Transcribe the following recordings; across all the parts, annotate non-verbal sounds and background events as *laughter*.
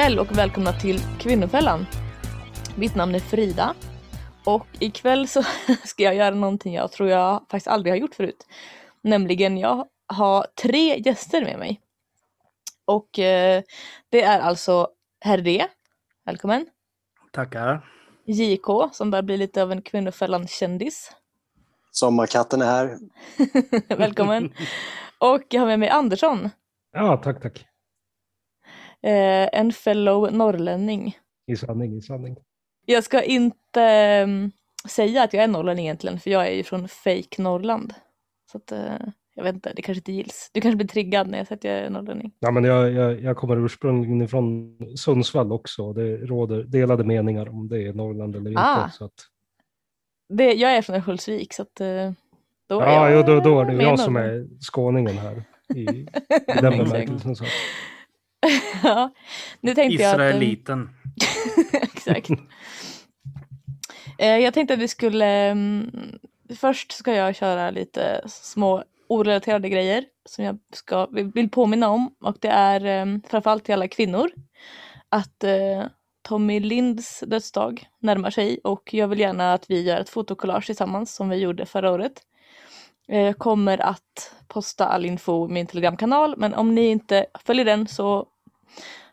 kväll och välkomna till Kvinnofällan. Mitt namn är Frida och ikväll så *laughs* ska jag göra någonting jag tror jag faktiskt aldrig har gjort förut. Nämligen jag har tre gäster med mig. Och eh, det är alltså Herr D. Välkommen. Tackar. JK som börjar bli lite av en Kvinnofällan-kändis. Sommarkatten är här. *laughs* Välkommen. *laughs* och jag har med mig Andersson. Ja, tack, tack. Eh, en fellow norrlänning. I sanning, i sanning. Jag ska inte um, säga att jag är norrlänning egentligen, för jag är ju från fake Norrland. Så att, uh, jag vet inte, det kanske inte gills. Du kanske blir triggad när jag säger att jag är norrlänning. Ja, men jag, jag, jag kommer ursprungligen från Sundsvall också. Det råder delade meningar om det är Norrland eller inte. Ah. Så att... det, jag är från Örnsköldsvik, så att, uh, då är Ja, jag jo, då, då är det jag som är skåningen här. I, i *laughs* den bemärkelsen. *laughs* Ja, nu tänkte jag att... um, Israeliten. *laughs* Exakt. Eh, jag tänkte att vi skulle... mm, först ska jag köra lite små orelaterade grejer som jag ska, vill påminna om. Och det är um, framförallt till alla kvinnor att eh, Tommy Linds dödsdag närmar sig och jag vill gärna att vi gör ett fotokollage tillsammans som vi gjorde förra året. Eh, jag kommer att posta all info i min telegramkanal men om ni inte följer den så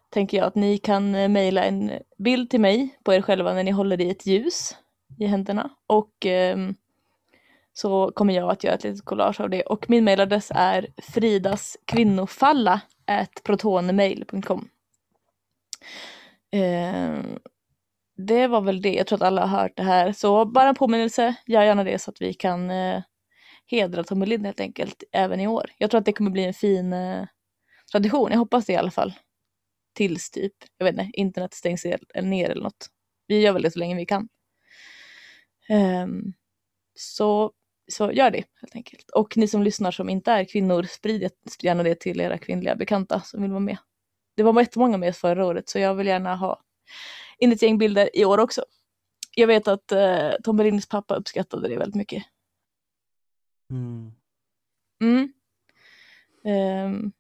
tänker jag att ni kan eh, mejla en bild till mig på er själva när ni håller i ett ljus i händerna. Och ehm, så kommer jag att göra ett litet collage av det. Och min mejladress är fridaskvinnofalla protonmail.com ehm, Det var väl det, jag tror att alla har hört det här. Så bara en påminnelse, gör gärna det så att vi kan eh, hedra Tommy helt enkelt även i år. Jag tror att det kommer bli en fin eh, tradition, jag hoppas det i alla fall tills typ, jag vet inte, internet stängs ner eller något. Vi gör väl det så länge vi kan. Um, så, så gör det helt enkelt. Och ni som lyssnar som inte är kvinnor, sprid sprid gärna det till era kvinnliga bekanta som vill vara med. Det var jättemånga med förra året så jag vill gärna ha in ett gäng bilder i år också. Jag vet att eh, Tom Berlins pappa uppskattade det väldigt mycket. Mm. Mm. Um.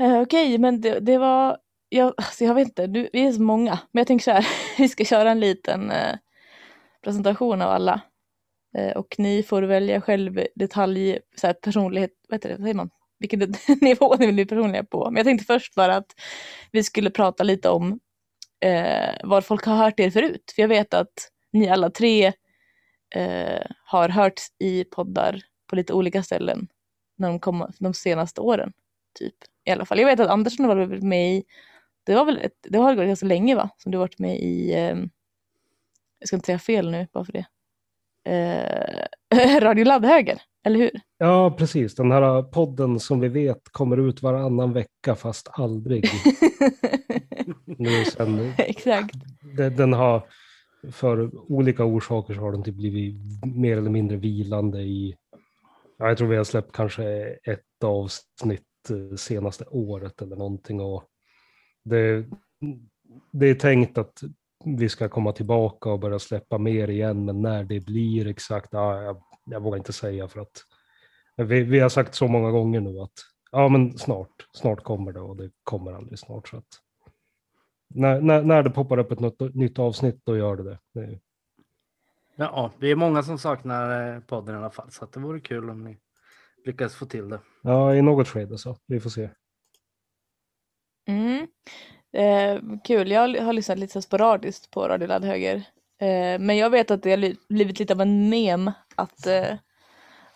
Okej, Okej, men det, det var, jag, alltså jag vet inte, du, vi är så många, men jag tänker så här, *laughs* vi ska köra en liten eh, presentation av alla. Eh, och ni får välja själv detalj, så här, personlighet, vad heter det, vad säger man? Vilken *laughs* nivå ni vill bli personliga på. Men jag tänkte först bara att vi skulle prata lite om eh, var folk har hört er förut. För jag vet att ni alla tre eh, har hört i poddar på lite olika ställen när de kom de senaste åren. Typ. I alla fall. Jag vet att Andersson har varit med i, det var väl ett, det har gått ganska länge va? Som du har varit med i, eh, jag ska inte säga fel nu bara för det. Eh, *laughs* Radio Laddhöger, eller hur? Ja, precis. Den här podden som vi vet kommer ut varannan vecka fast aldrig. *laughs* Nu sen, Exakt. den, den har för olika orsaker så har den typ blivit mer eller mindre vilande i, jag tror vi har släppt kanske ett avsnitt eh, senaste året eller någonting och det, det är tänkt att vi ska komma tillbaka och börja släppa mer igen, men när det blir exakt, ja, jag, jag vågar inte säga för att vi, vi har sagt så många gånger nu att ja, men snart, snart kommer det och det kommer aldrig snart. Så att, när, när, när det poppar upp ett nytt, nytt avsnitt, då gör det det. det. Ja, vi är många som saknar eh, podden i alla fall, så att det vore kul om ni lyckas få till det. Ja, i något skede så. Vi får se. Mm. Eh, kul, jag har lyssnat lite så sporadiskt på Radio Laddhöger. Eh, men jag vet att det har li- blivit lite av en mem att eh,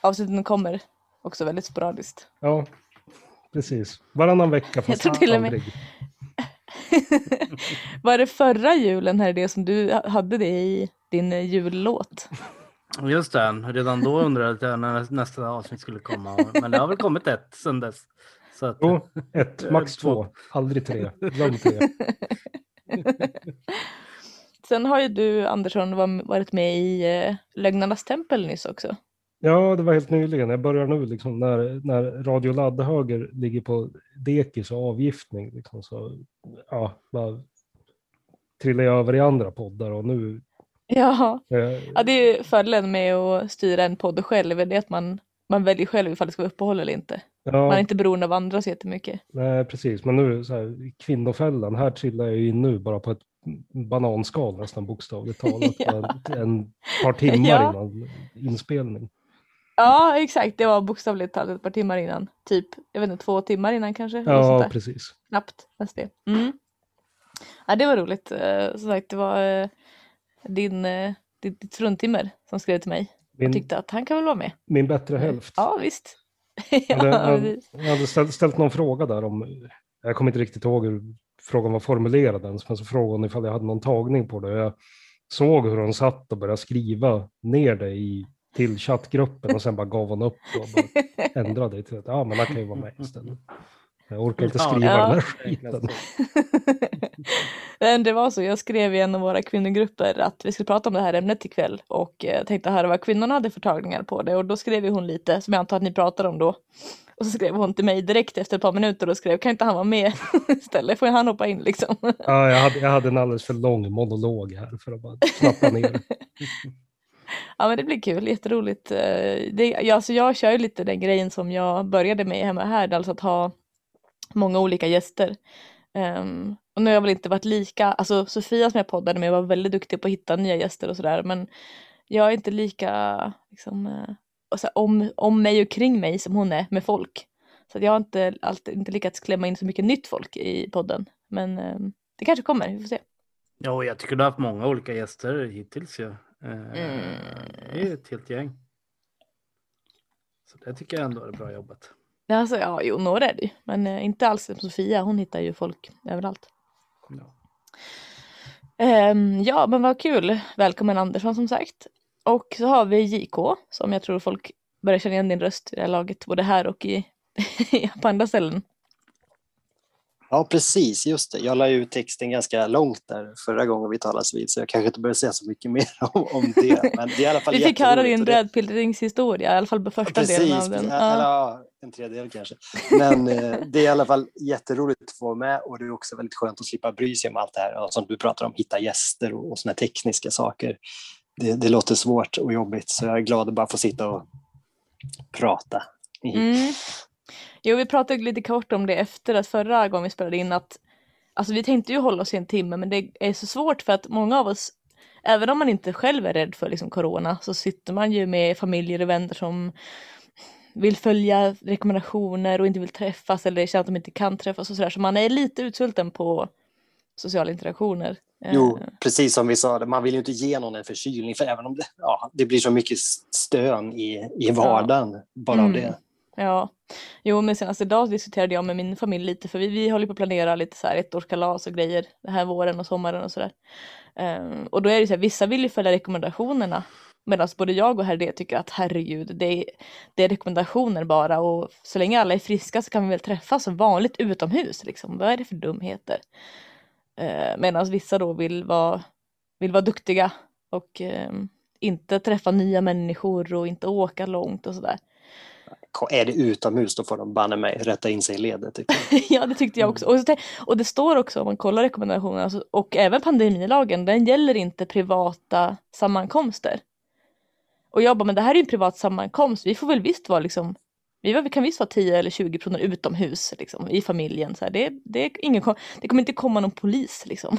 avsnitten kommer också väldigt sporadiskt. Ja, precis. Varannan vecka *laughs* fast tror till och med- aldrig. *laughs* Var det förra julen här det som du ha- hade det i din jullåt? Just det, redan då undrade jag när nästa avsnitt skulle komma. Men det har väl kommit ett sedan dess. Så att, Jo, ett, max *laughs* Två. aldrig tre. Glöm tre. *laughs* Sen har ju du Andersson var- varit med i eh, Lögnarnas tempel nyss också. Ja, det var helt nyligen. Jag börjar nu liksom när, när Radio Laddhöger ligger på dekis och avgiftning. Liksom, så ja, bara trillar jag över i andra poddar och nu... Ja, Eh, ja det är ju fördelen med att styra en podd själv, det är att man, man väljer själv ifall det ska vara uppehåll eller inte. Man är Ja, inte beroende av andra så jättemycket. nej, precis. Men nu så här, kvinnofällan, här trillar jag ju in nu bara på ett bananskal nästan bokstavligt talat. *laughs* Ja. Bara En par timmar Ja. innan inspelning. Ja, exakt. Det var bokstavligt talat ett par timmar innan. Typ, jag vet inte, två timmar innan kanske. Ja, precis. Knappt ens det. Mm. Ja, det var roligt. Eh, Som sagt, det var eh, din, eh, ditt, fruntimmer som skrev till mig och Min, tyckte att han kan väl vara med. min bättre hälft. Ja, visst. *laughs* Jag hade, ja, jag, precis. jag hade ställt, ställt någon fråga där om, jag kommer inte riktigt ihåg hur frågan var formulerad ens, men så frågade hon ifall jag hade någon tagning på det. Jag såg hur hon satt och började skriva ner det i, till chattgruppen och sen bara gav hon upp och *laughs* ändrade det till att ja, men han kan ju vara med istället. Jag orkar inte skriva ja. den här skiten. Men det var så, jag skrev i en av våra kvinnogrupper att vi skulle prata om det här ämnet ikväll och eh, tänkte höra vad kvinnorna hade för tagningar på det och då skrev hon lite som jag antar att ni pratar om då. Och så skrev hon till mig direkt efter ett par minuter och skrev kan inte han vara med *laughs* istället? Får han hoppa in liksom? Ja, jag, hade, jag hade en alldeles för lång monolog här för att bara knappa ner. *laughs* *laughs* Ja men det blir kul, jätteroligt. Eh, det, ja, alltså jag kör ju lite den grejen som jag började med hemma här, alltså att ha många olika gäster. Um, och nu har jag väl inte varit lika, alltså Sofia som jag poddade med var väldigt duktig på att hitta nya gäster och sådär men jag är inte lika liksom, alltså, om, om mig och kring mig som hon är med folk. Så att jag har inte, alltid, inte lyckats klämma in så mycket nytt folk i podden. Men um, det kanske kommer, vi får se. Ja, och jag tycker du har haft många olika gäster hittills ju. Ja. Mm. Det är ju ett helt gäng. Så det tycker jag ändå är bra jobbat. Alltså, ja, jo, några är det. Men eh, inte alls som Sofia, hon hittar ju folk överallt. Ja. Ehm, ja, men vad kul. Välkommen Andersson som sagt. Och så har vi JK som jag tror folk börjar känna igen din röst i det här laget, både här och i, *laughs* på andra ställen. Ja, precis. Just det. Jag la ut texten ganska långt där förra gången vi talades vid, så jag kanske inte behöver säga så mycket mer *laughs* om, om det. Men det är i alla fall Vi fick höra din och det- rädpillringshistoria, i alla fall första Precis, delen av den. eller Ja. ja, en tredjedel kanske. Men eh, det är i alla fall jätteroligt att få vara med och det är också väldigt skönt att slippa bry sig om allt det här ja, som du pratar om, hitta gäster och, och såna tekniska saker. Det, det låter svårt och jobbigt så jag är glad att bara få sitta och prata. Mm. Jo, vi pratade lite kort om det efter att förra gången vi spelade in att alltså vi tänkte ju hålla oss i en timme men det är så svårt för att många av oss Även om man inte själv är rädd för liksom, corona så sitter man ju med familjer och vänner som vill följa rekommendationer och inte vill träffas eller känner att de inte kan träffas och sådär. Så man är lite utsvulten på sociala interaktioner. Jo, Eh, precis som vi sa, man vill ju inte ge någon en förkylning för även om det, ja, det blir så mycket stön i, i vardagen bara av Mm. det. Ja, jo men senast idag diskuterade jag med min familj lite för vi, vi håller på att planera lite så här ettårskalas och grejer den här våren och sommaren och sådär. Um, ehm, och då är det så här, vissa vill ju följa rekommendationerna medan både jag och Herde tycker att herregud, det är, det är rekommendationer bara och så länge alla är friska så kan vi väl träffas som vanligt utomhus liksom. Vad är det för dumheter? Uh, medan vissa då vill vara, vill vara duktiga och um, inte träffa nya människor och inte åka långt och sådär. Är det utomhus då får de banne mig rätta in sig i ledet. Typ. *laughs* ja, det tyckte jag också. Och, så, och det står också om man kollar rekommendationerna alltså, och även pandemilagen, den gäller inte privata sammankomster. Och jag bara, men det här är ju en privat sammankomst, vi får väl visst vara liksom, vi kan visst vara 10 eller 20 personer utomhus liksom, i familjen. Så här, det, det, är ingen, det kommer inte komma någon polis liksom.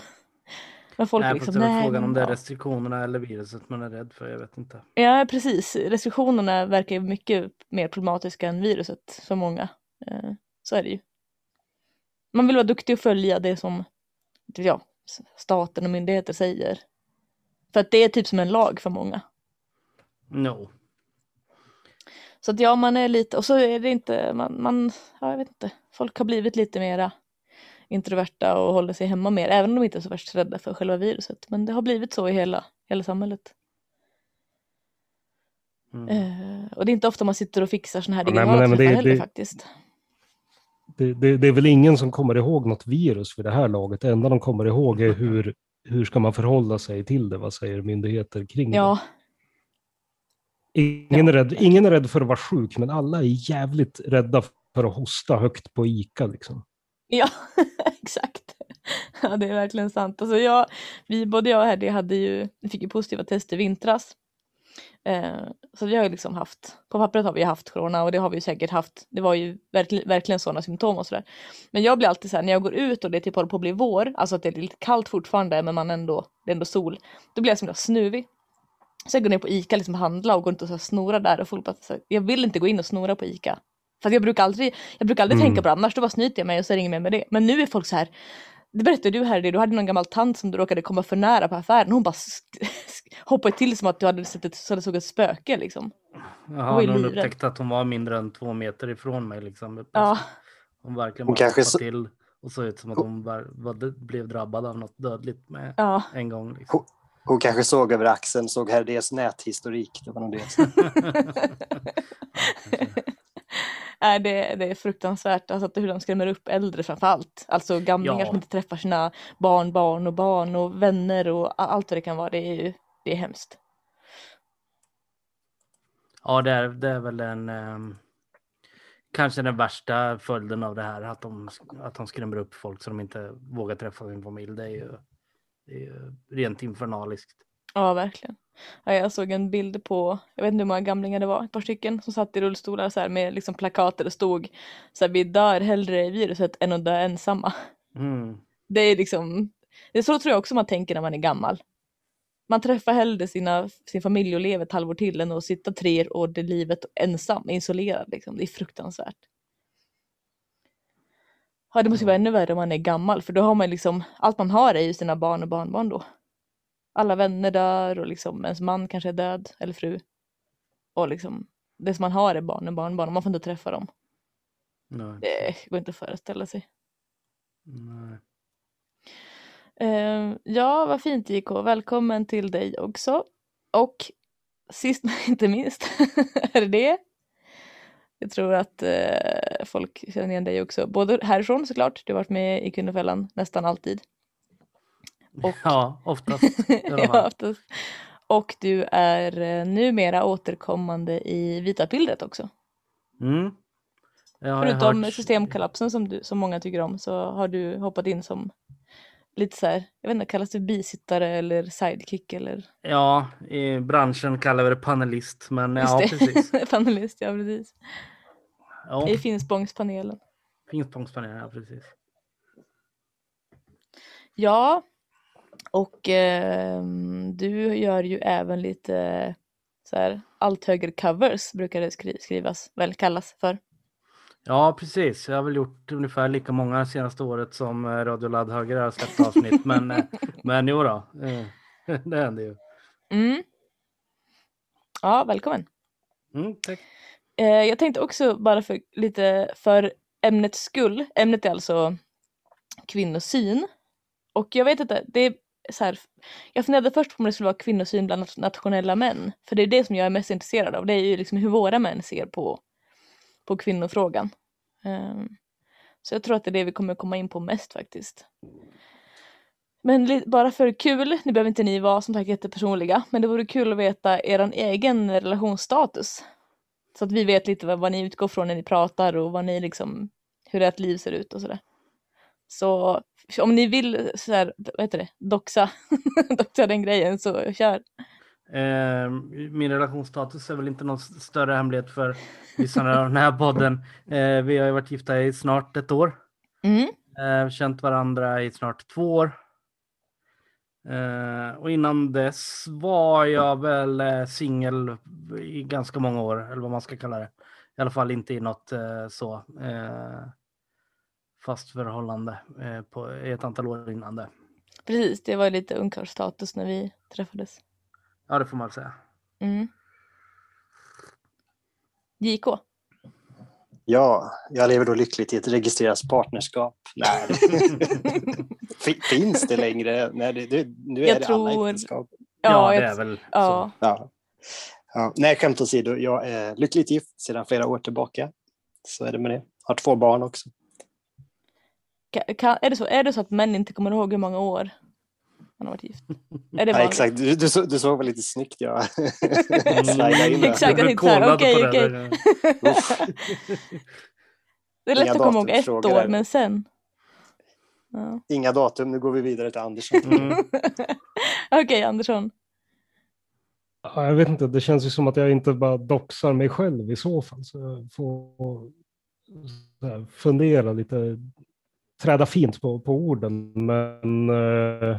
Men folk Nej, liksom, nej, frågan om det är ja. restriktionerna eller viruset man är rädd för. Jag vet inte. Ja, precis. Restriktionerna verkar ju mycket mer problematiska än viruset för många. Eh, Så är det ju. Man vill vara duktig och följa det som jag, staten och myndigheter säger. För att det är typ som en lag för många. No. Så att ja, man är lite, och så är det inte, man, man ja, jag vet inte, folk har blivit lite mera introverta och håller sig hemma mer, även om de inte är så värst rädda för själva viruset. Men det har blivit så i hela, hela samhället. Mm. Eh, och det är inte ofta man sitter och fixar sådana här Ja, nej, digitala men- nej, men det- heller det- faktiskt. Det, det, det är väl ingen som kommer ihåg något virus vid det här laget. Det enda de kommer ihåg är hur, hur ska man förhålla sig till det? Vad säger myndigheter kring Ja, det? Ingen, är rädd, ingen är rädd för att vara sjuk, men alla är jävligt rädda för att hosta högt på ICA. Liksom ja, *laughs* exakt. Ja, det är verkligen sant. Alltså jag, vi, både jag och Heddy hade ju, vi fick ju positiva tester i vintras. Eh, så vi har ju liksom haft, på pappret har vi haft corona och det har vi säkert haft, det var ju verkl, verkligen sådana symptom och sådär. Men jag blir alltid så här, när jag går ut och det typ håller på att bli vår, alltså att det är lite kallt fortfarande men man ändå, det är ändå sol, då blir jag som himla snuvig. Så jag går ner på Ica liksom handla och går inte och så här snora där och folk bara, så här, jag vill inte gå in och snora på Ica. För jag brukar aldrig, jag brukar aldrig Mm. tänka på det annars, då bara snyter jag mig och så ringer jag med det. Men nu är folk så här, det berättade du här, det, du hade någon gammal tant som du råkade komma för nära på affären. Hon bara hoppade till som att du hade sett ett, så hade såg ett spöke liksom. Jaha, hon livrädd. upptäckte att hon var mindre än två meter ifrån mig. Liksom. Ja, Hon verkligen Hon bara kanske hoppade så- till och såg ut som att hon var, var, blev drabbad av något dödligt med ja. en gång. Liksom. Hon kanske såg över axeln, såg Herdés näthistorik. Det var nog det. *laughs* *laughs* Nej, det, det är fruktansvärt alltså att hur de skrämmer upp äldre framför allt. Alltså gamlingar Ja. som inte träffar sina barn, barn och barn och vänner och allt vad det kan vara. Det är ju det är hemskt. Ja, det är, det är väl en ehm, kanske den värsta följden av det här, att de, att de skrämmer upp folk så de inte vågar träffa sin familj. Det är ju, det är ju rent infernaliskt. Ja, verkligen. Ja, jag såg en bild på, jag vet inte hur många gamlingar det var, ett par stycken som satt i rullstolar så här med liksom plakat där det stod så här, vi dör hellre i viruset än att dö ensamma. Mm. Det är liksom, det är så tror jag också man tänker när man är gammal. Man träffar hellre sina, sin familj och lever ett halvår till än att sitta tre år i livet ensam, isolerad liksom. Det är fruktansvärt. Ja, det måste vara ännu värre om man är gammal för då har man liksom, allt man har är ju sina barn och barnbarn då. Alla vänner dör och liksom ens man kanske är död eller fru. Och liksom, det som man har är barn och barnbarn och man får inte träffa dem. Nej. Det går inte att föreställa sig. Nej. Eh, ja, vad fint JK. Välkommen till dig också. Och sist men inte minst *laughs* är det det. Jag tror att eh, folk känner igen dig också. Både härifrån såklart, du har varit med i Kvinnofällan nästan alltid. Och- Ja, oftast. *laughs* ja, oftast. Och du är eh, numera återkommande i Vita pillret också. Mm. Förutom hört- systemkollapsen som, du, som många tycker om så har du hoppat in som lite så här, jag vet inte, kallas det bisittare eller sidekick eller? Ja, i branschen kallar vi det panelist, men ja, Just precis. det, *laughs* panelist, ja precis. Ja, I Finspångspanelen. Finspångspanelen, ja precis. Ja, och ehm, du gör ju även lite så här allt högre covers brukar det skri- skrivas, väl kallas för. Ja, precis. Jag har väl gjort ungefär lika många senaste året som eh, Radio Laddhöger har släppt avsnitt. *laughs* men, eh, men jo då, eh, *laughs* det händer ju. Mm. Ja, välkommen. Mm, tack. Eh, jag tänkte också bara för lite för ämnets skull. Ämnet är alltså kvinnosyn. Och jag vet inte, det så här. Jag funderade först på om det skulle vara kvinnosyn bland nationella män. För det är det som jag är mest intresserad av. Det är ju liksom hur våra män ser på, på kvinnofrågan. Um, så jag tror att det är det vi kommer komma in på mest faktiskt. Men bara för kul, nu behöver inte ni vara som sagt jättepersonliga, men det vore kul att veta er egen relationsstatus. Så att vi vet lite vad, vad ni utgår från när ni pratar och vad ni liksom, hur ert liv ser ut och sådär. Så om ni vill så här, vad heter det, doxa, *laughs* doxa den grejen så kör. Eh, min relationsstatus är väl inte någon större hemlighet för lyssnarna av den här podden. Eh, vi har ju varit gifta i snart ett år. Mm. Eh, känt varandra i snart två år. Eh, och innan dess var jag väl eh, singel i ganska många år, eller vad man ska kalla det. I alla fall inte i något eh, så eh, fast förhållande eh, på, ett antal år innan det. Precis, det var lite ungkarlsstatus när vi träffades. Ja, det får man väl säga. Mm. JK. Ja, jag lever då lyckligt i ett registrerat partnerskap. Nej, *laughs* Fin- finns det längre? Nej, det, det, nu är Jag det alla tror- äktenskap. Ja, jag- det är väl Ja, Ja. Ja. Nej, skämt åsido. Jag är lyckligt gift sedan flera år tillbaka. Så är det med det. Har två barn också. Ka- kan, är, det så, är det så att män inte kommer ihåg hur många år man har varit gift? Är det Ja, exakt. Du, du, så- du såg väl lite snyggt jag *laughs* Mm. in. Exakt, jag tänkte okej, okej. Det är lätt Inga att komma ihåg ett år, där. men sen? Ja. Inga datum, nu går vi vidare till Andersson. Mm. *laughs* Okej, Andersson. Ja, jag vet inte, det känns ju som att jag inte bara doxar mig själv i så fall. Så jag får så här, fundera lite, träda fint på, på orden. Men, eh,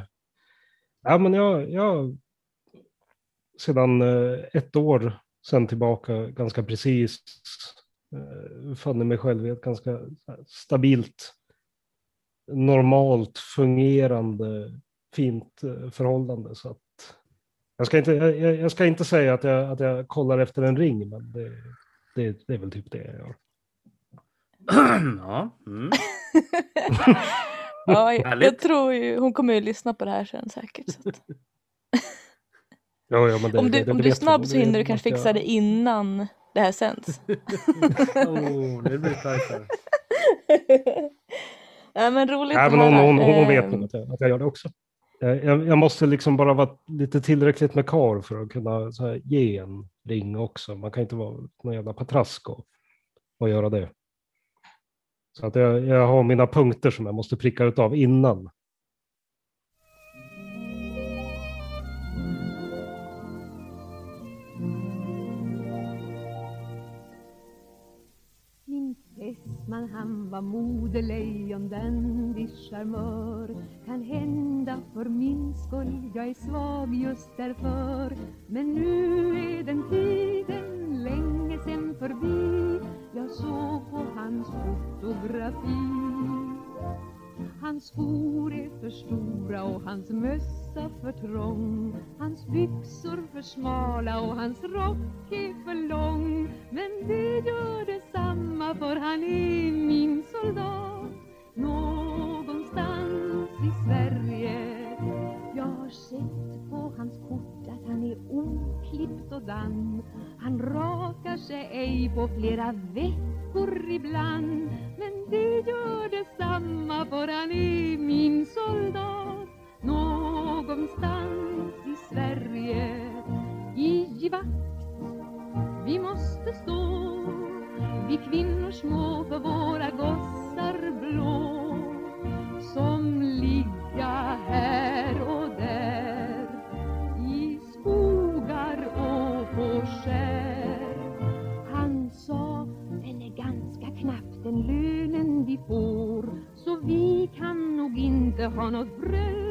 ja, men jag, jag sedan eh, ett år sedan tillbaka ganska precis eh, funnit mig själv i ett ganska stabilt, normalt fungerande, fint eh, förhållande. Så att jag ska inte, jag, jag ska inte säga att jag, att jag kollar efter en ring, men det, det, det är väl typ det jag gör. *clears throat* ja. Mm. Ja, jag, jag tror ju, hon kommer ju lyssna på det här sen säkert. Så att. *laughs* Ja, ja, men det, om det, du, det om du är snabb så hinner du kanske fixa jag- det innan det här sänds. *laughs* oh, det blir starkare. *laughs* ja, men roligt Nej, men hon, hon, hon vet Ehm, nog att jag, att jag gör det också. Jag, jag jag måste liksom bara vara lite tillräckligt med kar för att kunna så här, ge en ring också. Man kan inte vara någon jävla patrask och, och göra det. Så att jag, jag har mina punkter som jag måste pricka ut av innan. Vad han var modelejon, charmör Kan hända för min skull, jag är svag just därför Men nu är den tiden länge sen förbi. Jag såg på hans fotografi. Hans skor är för stora och hans mössa för trång. Hans byxor för smala och hans rock är för lång. Men det gör detsamma för han är min soldat. Någonstans i Sverige. Jag har sett på hans kort att han är oklippt och dann Han rakar sig ej på flera veckor ibland det gör detsamma för han är min soldat. Någonstans i Sverige i vakt Vi måste stå. Vi kvinnor små för våra gossar blå som ligga här. Nog inte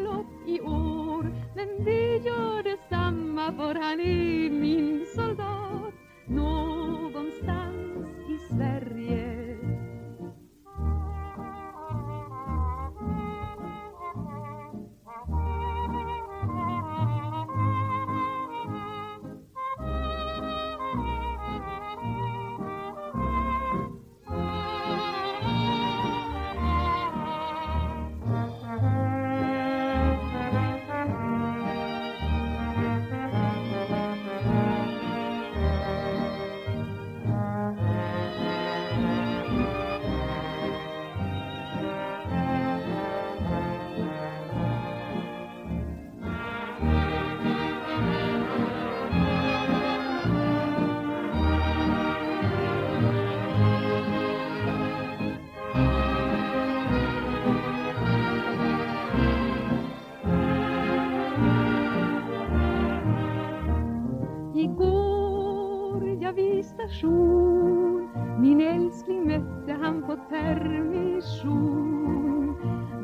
Station. Min älskling mötte han på permission.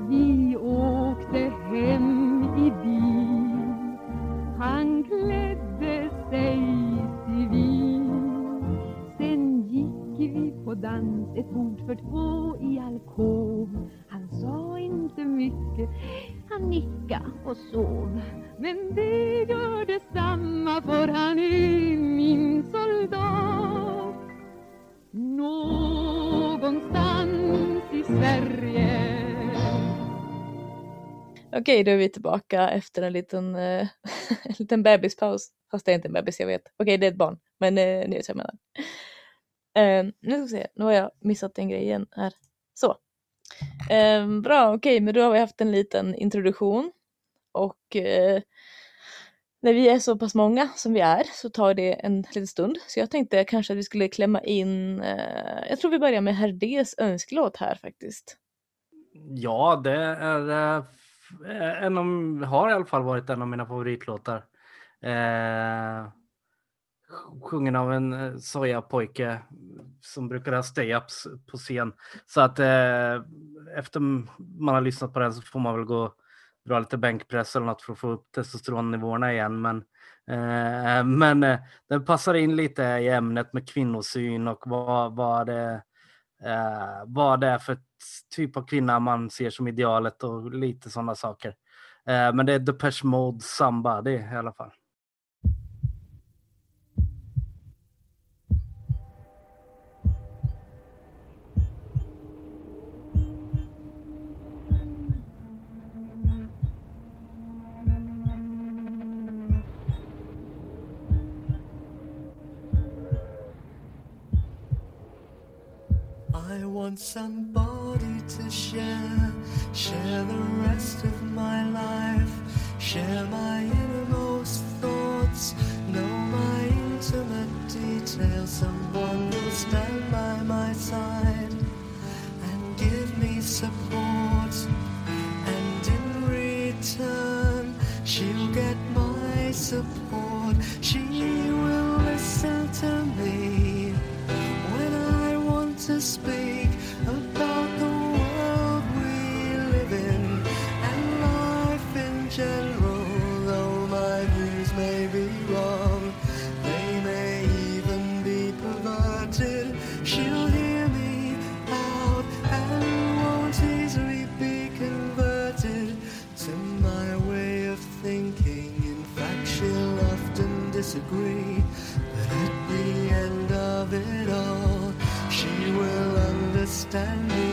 Vi åkte hem i bil. Han klädde sig civil Sen gick vi på dans Ett bord för två i alkov. Han sa inte mycket Han nicka och sov. Men det gör detsamma för han är soldat Någonstans i Sverige Okej, då är vi tillbaka efter en liten, eh, *laughs* en liten bebispaus. Fast det är inte en bebis, jag vet. Okej, det är ett barn. Men eh, ni vet vad jag menar. Eh, nu ska vi se, nu har jag missat en grej igen här. Så. Eh, bra, okej, men då har vi haft en liten introduktion. Och eh, när vi är så pass många som vi är så tar det en liten stund. Så jag tänkte kanske att vi skulle klämma in, eh, jag tror vi börjar med Herr Ds önskelåt här faktiskt. Ja, det är eh, en av, har i alla fall varit en av mina favoritlåtar. Eh, sjungen av en eh, sojapojke som brukar ha stay-ups på scen. Så att eh, efter man har lyssnat på den så får man väl gå och dra lite bänkpress eller något för att få upp testosteronnivåerna igen. Men, eh, men eh, den passar in lite i ämnet med kvinnosyn och vad, vad, det, eh, vad det är för typ av kvinna man ser som idealet och lite sådana saker. Eh, men det är Depeche Mode Somebody i alla fall. Want somebody to share, share the rest of my life, share my understand me.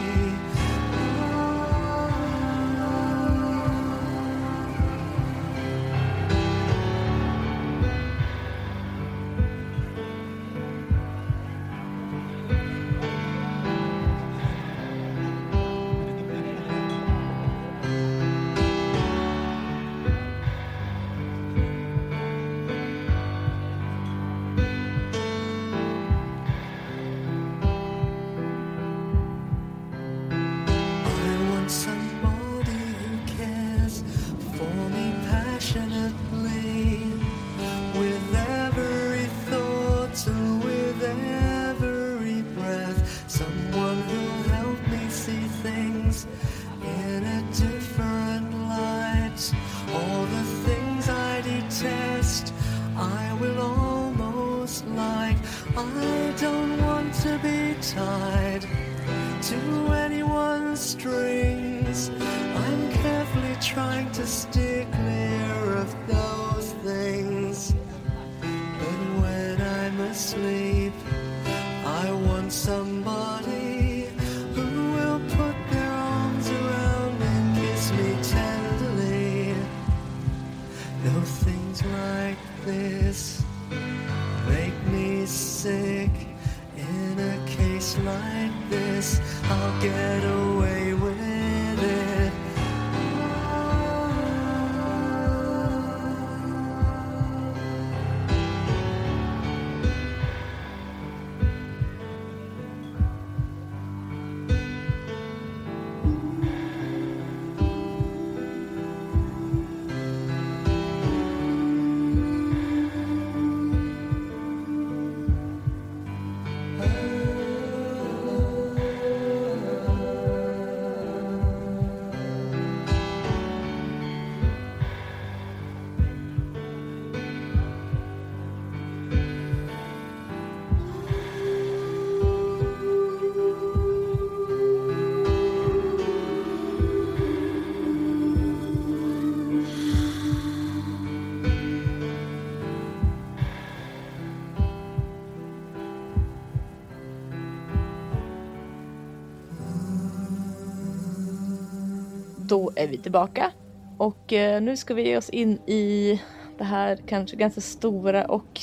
Är vi tillbaka och eh, nu ska vi ge oss in i det här kanske ganska stora och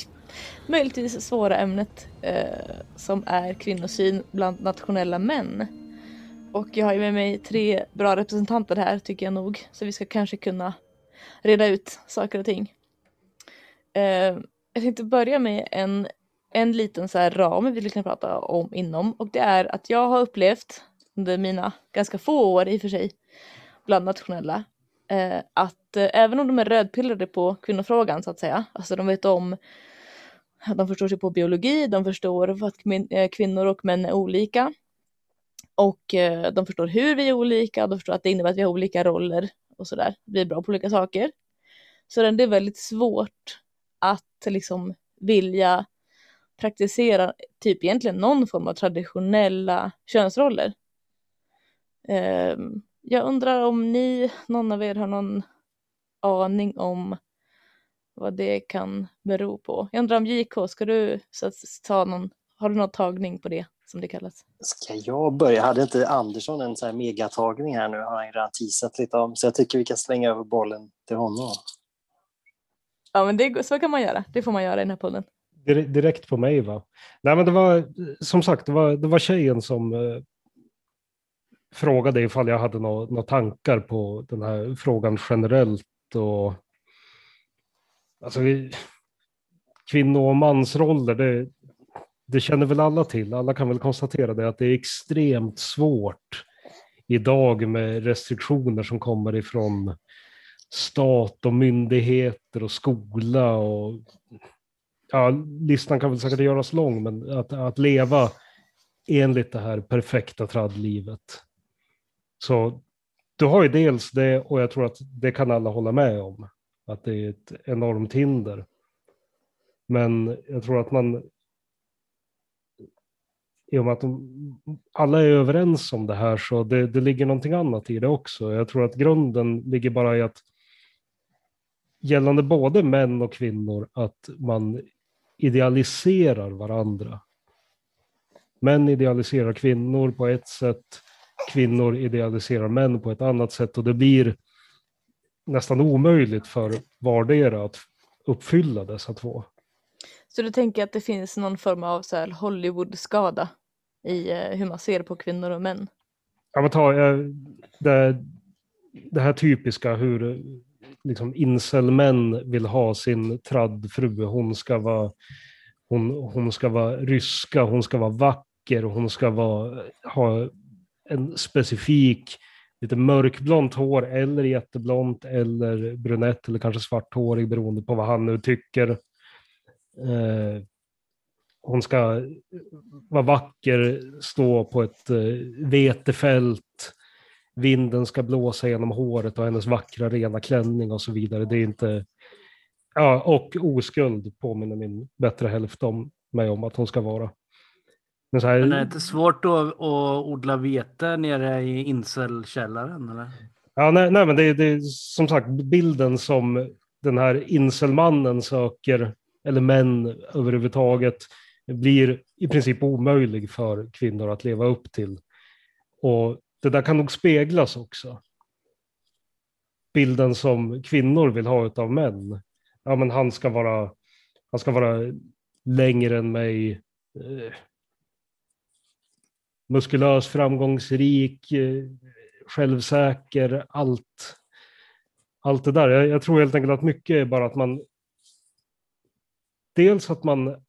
möjligtvis svåra ämnet eh, som är kvinnosyn bland nationella män. Och jag har ju med mig tre bra representanter här tycker jag nog, så vi ska kanske kunna reda ut saker och ting. Eh, jag tänkte börja med en, en liten så här ram vi kan prata om inom och det är att jag har upplevt under mina ganska få år i och för sig bland nationella eh, att eh, även om de är rödpillrade på kvinnofrågan så att säga, alltså de vet om De förstår sig på biologi, de förstår att eh, kvinnor och män är olika. Och eh, de förstår hur vi är olika, de förstår att det innebär att vi har olika roller och sådär. Vi är bra på olika saker. Så det är väldigt svårt att liksom vilja praktisera typ egentligen någon form av traditionella könsroller. Ehm, jag undrar om ni, någon av er har någon aning om vad det kan bero på. Jag undrar om JK, ska du så att, ta någon, har du någon tagning på det som det kallas? Ska jag börja? Hade inte Andersson en så här megatagning här nu? Har han redan teasat lite om. Så jag tycker vi kan slänga över bollen till honom. Ja men det, så kan man göra, det får man göra i den här podden. Dir- Direkt på mig va? Nej men det var som sagt, det var, det var tjejen som eh, frågade ifall jag hade nå- några tankar på den här frågan generellt och alltså vi- kvinno och mansroller, det, det känner väl alla till. Alla kan väl konstatera det att det är extremt svårt idag med restriktioner som kommer ifrån stat och myndigheter och skola och ja, listan kan väl säkert göras lång, men att, att leva enligt det här perfekta traddlivet. Så du har ju dels det och jag tror att det kan alla hålla med om, att det är ett enormt hinder. Men jag tror att man i och med att de, alla är överens om det här så det, det ligger någonting annat i det också. Jag tror att grunden ligger bara i att gällande både män och kvinnor att man idealiserar varandra. Män idealiserar kvinnor på ett sätt, kvinnor idealiserar män på ett annat sätt och det blir nästan omöjligt för vardera att uppfylla dessa två. Så du tänker att det finns någon form av så här Hollywood-skada i eh, hur man ser på kvinnor och män? Ja, men ta eh, det, det här typiska hur liksom incelmän vill ha sin traddfru. Hon ska vara hon, hon ska vara ryska, hon ska vara vacker, hon ska vara, ha en specifik lite mörkblont hår eller jätteblont eller brunett eller kanske svarthårig beroende på vad han nu tycker. Eh, hon ska vara vacker, stå på ett eh, vetefält, vinden ska blåsa genom håret och hennes vackra rena klänning och så vidare. Det är inte... Ja, och oskuld påminner min bättre hälft om mig om att hon ska vara. Men här, Men är det inte svårt att, att odla vete nere i incelkällaren? Eller? Ja, nej, nej men det, är- det är som sagt bilden som den här inselmannen söker, eller män överhuvudtaget, blir i princip omöjlig för kvinnor att leva upp till. Och det där kan nog speglas också. Bilden som kvinnor vill ha av män. Ja, men han ska vara, han ska vara längre än mig, eh, muskulös, framgångsrik, eh, självsäker, allt. Allt det där. Jag, jag tror helt enkelt att mycket är bara att man... Dels att man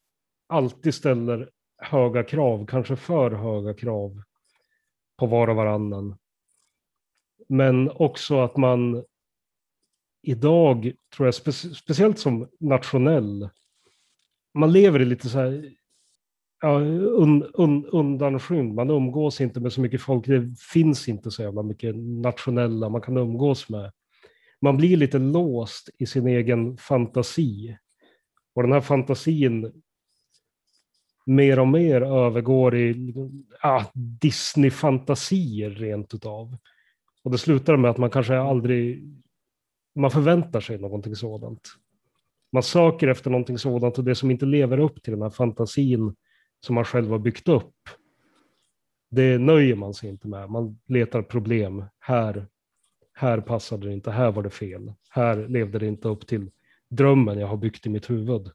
alltid ställer höga krav, kanske för höga krav på var och varannan. Men också att man idag, tror jag, spe- speciellt som nationell, man lever i lite så här ja, un, un, undanskymd. Man umgås inte med så mycket folk. Det finns inte så jävla mycket nationella man kan umgås med. Man blir lite låst i sin egen fantasi. Och den här fantasin mer och mer övergår i ja, Disney-fantasier rent utav. Och det slutar med att man kanske aldrig, man förväntar sig någonting sådant. Man söker efter någonting sådant och det som inte lever upp till den här fantasin som man själv har byggt upp. Det nöjer man sig inte med. Man letar problem. Här, här passade det inte. Här var det fel. Här levde det inte upp till drömmen jag har byggt i mitt huvud.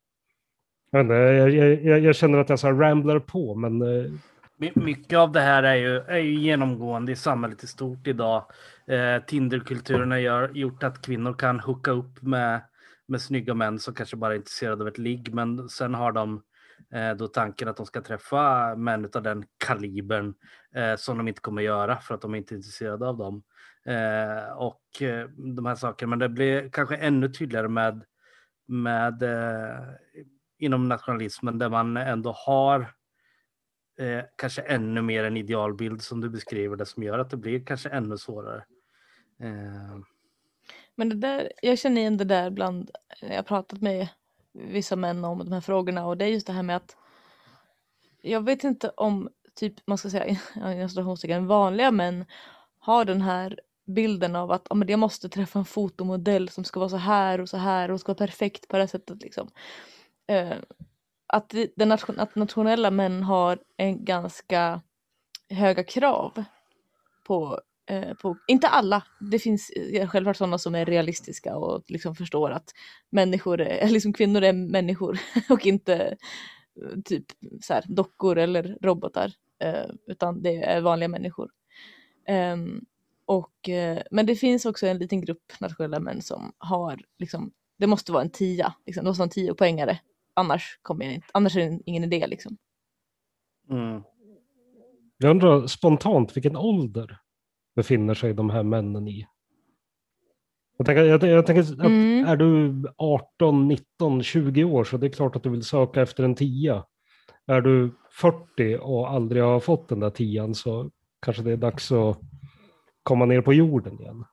Eh, jag, jag, jag, jag, känner att jag så här ramblar på, men eh, My- Mycket av det här är ju, är ju genomgående i samhället i stort idag. Eh, Tinderkulturen har gjort att kvinnor kan hooka upp med, med snygga män som kanske bara är intresserade av ett ligg. Men sen har de eh, Eh, då tanken att de ska träffa män av den kalibern eh, som de inte kommer göra för att de är inte är intresserade av dem. Eh, och eh, de här sakerna. Men det blir kanske ännu tydligare med, med eh, inom nationalismen där man ändå har eh, kanske ännu mer en idealbild som du beskriver det som gör att det blir kanske ännu svårare. Eh, Men det där, jag känner igen det där bland, jag har pratat med vissa män om de här frågorna och det är just det här med att jag vet inte om typ, man ska säga *laughs* inom vanliga män har den här bilden av att ja, men jag måste träffa en fotomodell som ska vara så här och så här och ska vara perfekt på det här sättet. Liksom. Eh, att, den nation, att nationella män har en ganska höga krav på, på, inte alla, det finns eh, självklart sådana som är realistiska och liksom förstår att människor, är, *laughs* liksom kvinnor är människor *laughs* och inte eh, typ så här, dockor eller robotar, eh, utan det är vanliga människor. Ehm, och, eh, men det finns också en liten grupp nationella män som har, liksom, det måste vara en tia, liksom, det måste vara en tio poängare. Annars, kommer jag inte, annars är det ingen idé. Liksom. mm. Jag undrar spontant vilken ålder befinner sig de här männen i? Jag tänker, jag, jag tänker att Mm. är du 18, 19, 20 år så det är klart att du vill söka efter en tia. Är du 40 och aldrig har fått den där tian så kanske det är dags att komma ner på jorden igen.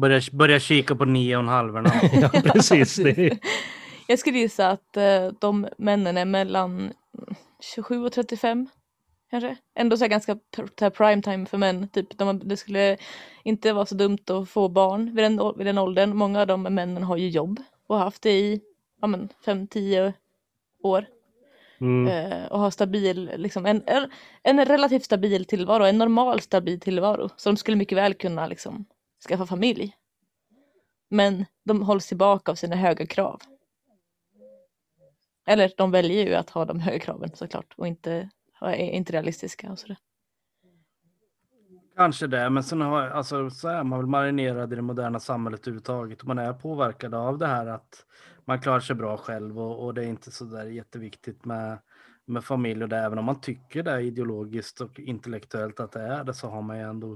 Börja, börja kika på nio och en halvorna. *laughs* Ja, precis. Det Jag skulle gissa att eh, de männen är mellan 27 och 35 kanske. Ändå så ganska prime time för män. Typ, de, det skulle inte vara så dumt att få barn vid den, vid den åldern. Många av de männen har ju jobb och har haft det i ja, 5-10 år. mm, eh, och har stabil, liksom, en, en, en relativt stabil tillvaro, en normal stabil tillvaro. Så de skulle mycket väl kunna liksom, skaffa familj. Men de hålls tillbaka av sina höga krav. Eller de väljer ju att ha de höga kraven såklart och inte, är inte realistiska och sådär. Kanske det, men sen har, alltså, så är man väl marinerad i det moderna samhället överhuvudtaget. Man är påverkad av det här att man klarar sig bra själv och, och det är inte så där jätteviktigt med, med familj och det. Även om man tycker det är ideologiskt och intellektuellt att det är det så har man ju ändå,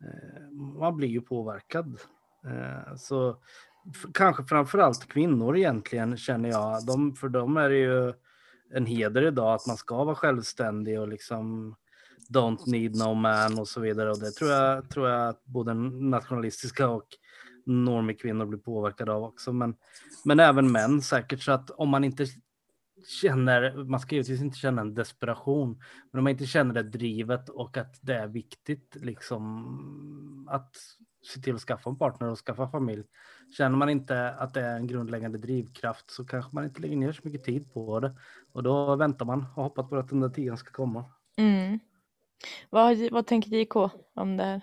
eh, man blir ju påverkad. Eh, så f- kanske framförallt kvinnor egentligen känner jag, de, för dem är det ju en heder idag att man ska vara självständig och liksom Don't need no man och så vidare. Och det tror jag, tror jag att både nationalistiska och normkvinnor blir påverkade av också. Men, men även män säkert. Så att om man inte känner, man ska givetvis inte känna en desperation, men om man inte känner det drivet och att det är viktigt liksom att se till att skaffa en partner och skaffa familj. Känner man inte att det är en grundläggande drivkraft så kanske man inte lägger ner så mycket tid på det. Och då väntar man och hoppas på att den där tiden ska komma. Mm. Vad, vad tänker JK om det här?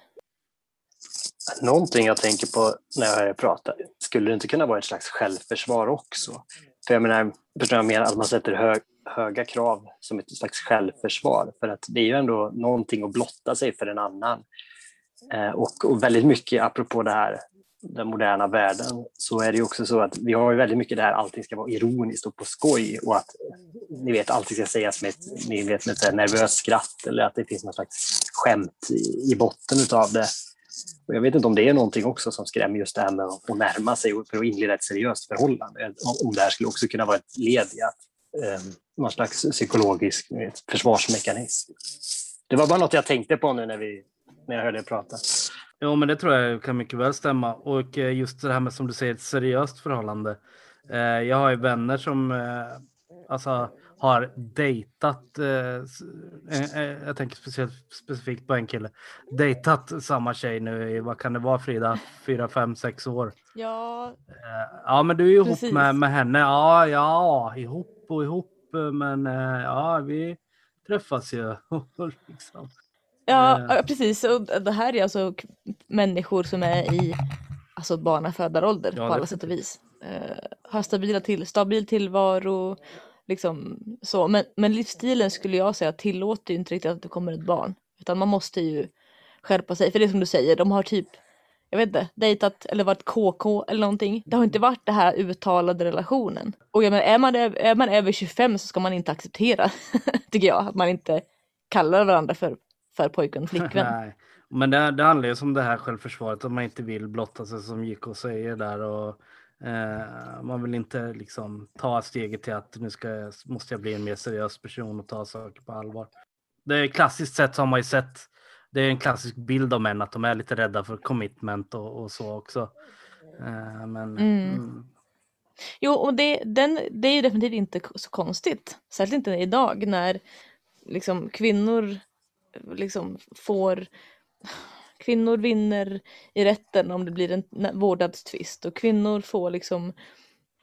Någonting jag tänker på när jag hör er prata, skulle det inte kunna vara ett slags självförsvar också? För jag menar, förstår jag menar att man sätter hög, höga krav som ett slags självförsvar, för att det är ju ändå någonting att blotta sig för en annan. Eh, och, och väldigt mycket, apropå det här, den moderna världen, så är det ju också så att vi har ju väldigt mycket det här, allting ska vara ironiskt och på skoj och att ni vet, allting ska sägas med ett, ni vet, med ett nervöst skratt eller att det finns något slags skämt i, i botten utav det. Och jag vet inte om det är någonting också som skrämmer just det här med att, närma sig och- för att inleda ett seriöst förhållande. Eh, om- det här skulle också kunna vara ett led i att eh, någon slags psykologisk vet, försvarsmekanism. Det var bara något jag tänkte på nu när, vi, när jag hörde er prata. Jo, men det tror jag kan mycket väl stämma. Och eh, just det här med som du säger, ett seriöst förhållande. Eh, Jag har ju vänner som eh, alltså, har dejtat, jag tänker speciellt specifikt på en kille, dejtat samma tjej nu i, vad kan det vara Frida, fyra, fem, sex år. Ja, Ja, men du är ihop Precis. med, med henne. Ja, ja, ihop och ihop, men ja, vi träffas ju. *laughs* liksom. Ja, Eh. precis. Och det här är alltså människor som är i alltså barnafödarålder Ja, på alla sätt och vis. Eh, har stabila till, stabil tillvaro, liksom så. Men, men livsstilen skulle jag säga tillåter ju inte riktigt att det kommer ett barn. Utan man måste ju skärpa sig. För det är som du säger, de har typ, jag vet inte, dejtat eller varit KK eller någonting. Det har inte varit det här uttalade relationen. Och jag menar, är, man, är man över 25 så ska man inte acceptera, *laughs* tycker jag, att man inte kallar varandra för, för pojkvän och *laughs* flickvän. Nej, men det, det handlar ju om det här självförsvaret, att man inte vill blotta sig som JK säger där. Och, Eh, man vill inte liksom ta steget till att nu ska, måste jag bli en mer seriös person och ta saker på allvar. Det är klassiskt sett har man ju sett, det är en klassisk bild av män att de är lite rädda för commitment och, och så också. Eh, men Mm. mm, Jo, och det, den, det är ju definitivt inte så konstigt. Särskilt inte idag när liksom, kvinnor liksom, får... Kvinnor vinner i rätten om det blir en vårdad vårdnadstvist och kvinnor får liksom...